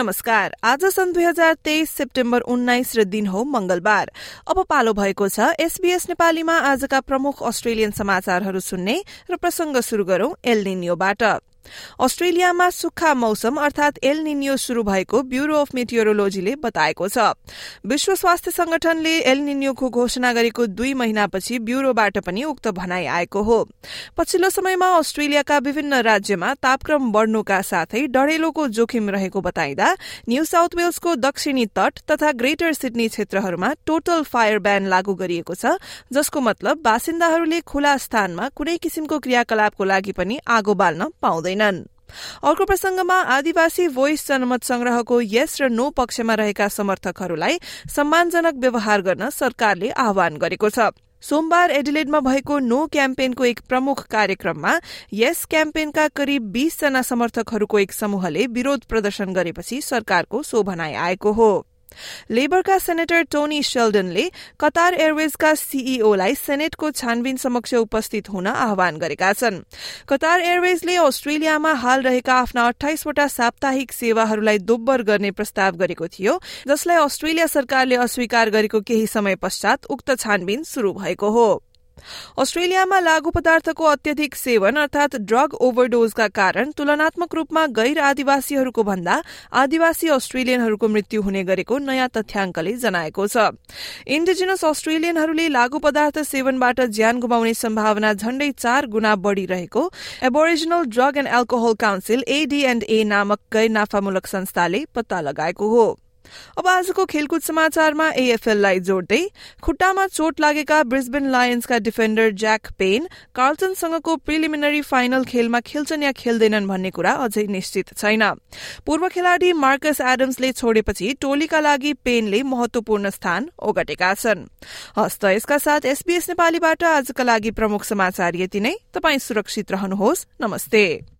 नमस्कार। आज सन् दुई हजार तेइस सेप्टेम्बर उन्नाइस र दिन हो मंगलबार अब पालो भएको छ। एसबीएस नेपालीमा आजका प्रमुख अस्ट्रेलियन समाचारहरू सुन्ने र प्रसंग शुरू गरौं एलनिनियोबाट अस्ट्रेलियामा सुक्खा मौसम अर्थात एल निनियो शुरू भएको ब्यूरो अफ मेटियोरोलोजीले बताएको छ। विश्व स्वास्थ्य संगठनले एल निनियोको घोषणा गरेको दुई महिनापछि ब्यूरोबाट पनि उक्त भनाई आएको हो। पछिल्लो समयमा अस्ट्रेलियाका विभिन्न राज्यमा तापक्रम बढ़नुका साथै डढेलोको जोखिम रहेको बताइँदा न्यू साउथ वेल्सको दक्षिणी तट तथा ग्रेटर सिडनी क्षेत्रहरूमा टोटल फायर ब्यान लागू गरिएको छ जसको मतलब बासिन्दाहरूले खुला स्थानमा कुनै किसिमको क्रियाकलापको लागि पनि आगो बाल्न पाउँदैन। अर्को प्रसंगमा आदिवासी भोइस जनमत संग्रहको यस र नो पक्षमा रहेका समर्थकहरूलाई सम्मानजनक व्यवहार गर्न सरकारले आह्वान गरेको छ। सोमबार एडिलेडमा भएको नो क्याम्पेनको एक प्रमुख कार्यक्रममा यस क्याम्पेनका करिब बीसजना समर्थकहरूको एक समूहले विरोध प्रदर्शन गरेपछि सरकारको सो भनाई आएको हो। लेबरका सेनेटर टोनी शेल्डनले कतार एयरवेजका सीईओलाई सेनेटको छानबिन समक्ष उपस्थित हुन आह्वान गरेका छन्। कतार एयरवेजले अस्ट्रेलियामा हाल रहेका आफ्ना अठाइसवटा साप्ताहिक सेवाहरूलाई दोब्बर गर्ने प्रस्ताव गरेको थियो जसलाई अस्ट्रेलिया सरकारले अस्वीकार गरेको केही समय पश्चात उक्त छानबिन शुरू भएको हो। अस्ट्रेलियामा लागू पदार्थको अत्यधिक सेवन अर्थात ड्रग ओभरडोजका कारण तुलनात्मक रूपमा गैर आदिवासीहरूको भन्दा आदिवासी अस्ट्रेलियनहरूको मृत्यु हुने गरेको नयाँ तथ्याङ्कले जनाएको छ। इन्डिजिनस अस्ट्रेलियनहरूले लागू पदार्थ सेवनबाट ज्यान गुमाउने सम्भावना झण्डै चार गुणा बढ़िरहेको Aboriginal drug and alcohol council AD and A नामक गैर नाफामूलक संस्थाले पत्ता लगाएको हो। अब आजको खेलकुद समाचारमा एएफएललाई जोड्दै खुट्टामा चोट लागेका ब्रिस्बेन लायन्सका डिफेन्डर ज्याक पेन कार्लटनसँगको प्रिलिमिनरी फाइनल खेलमा खेल्छन् या खेल्दैनन् भन्ने कुरा अझै निश्चित छैन। पूर्व खेलाड़ी मार्कस एडम्सले छोडेपछि टोलीका लागि पेनले महत्वपूर्ण स्थान ओगटेका छन्। हस्त यसका साथ एसबीएस नेपालीबाट आजका लागि प्रमुख समाचार यति नै। तपाई सुरक्षित रहनुहोस्। नमस्ते।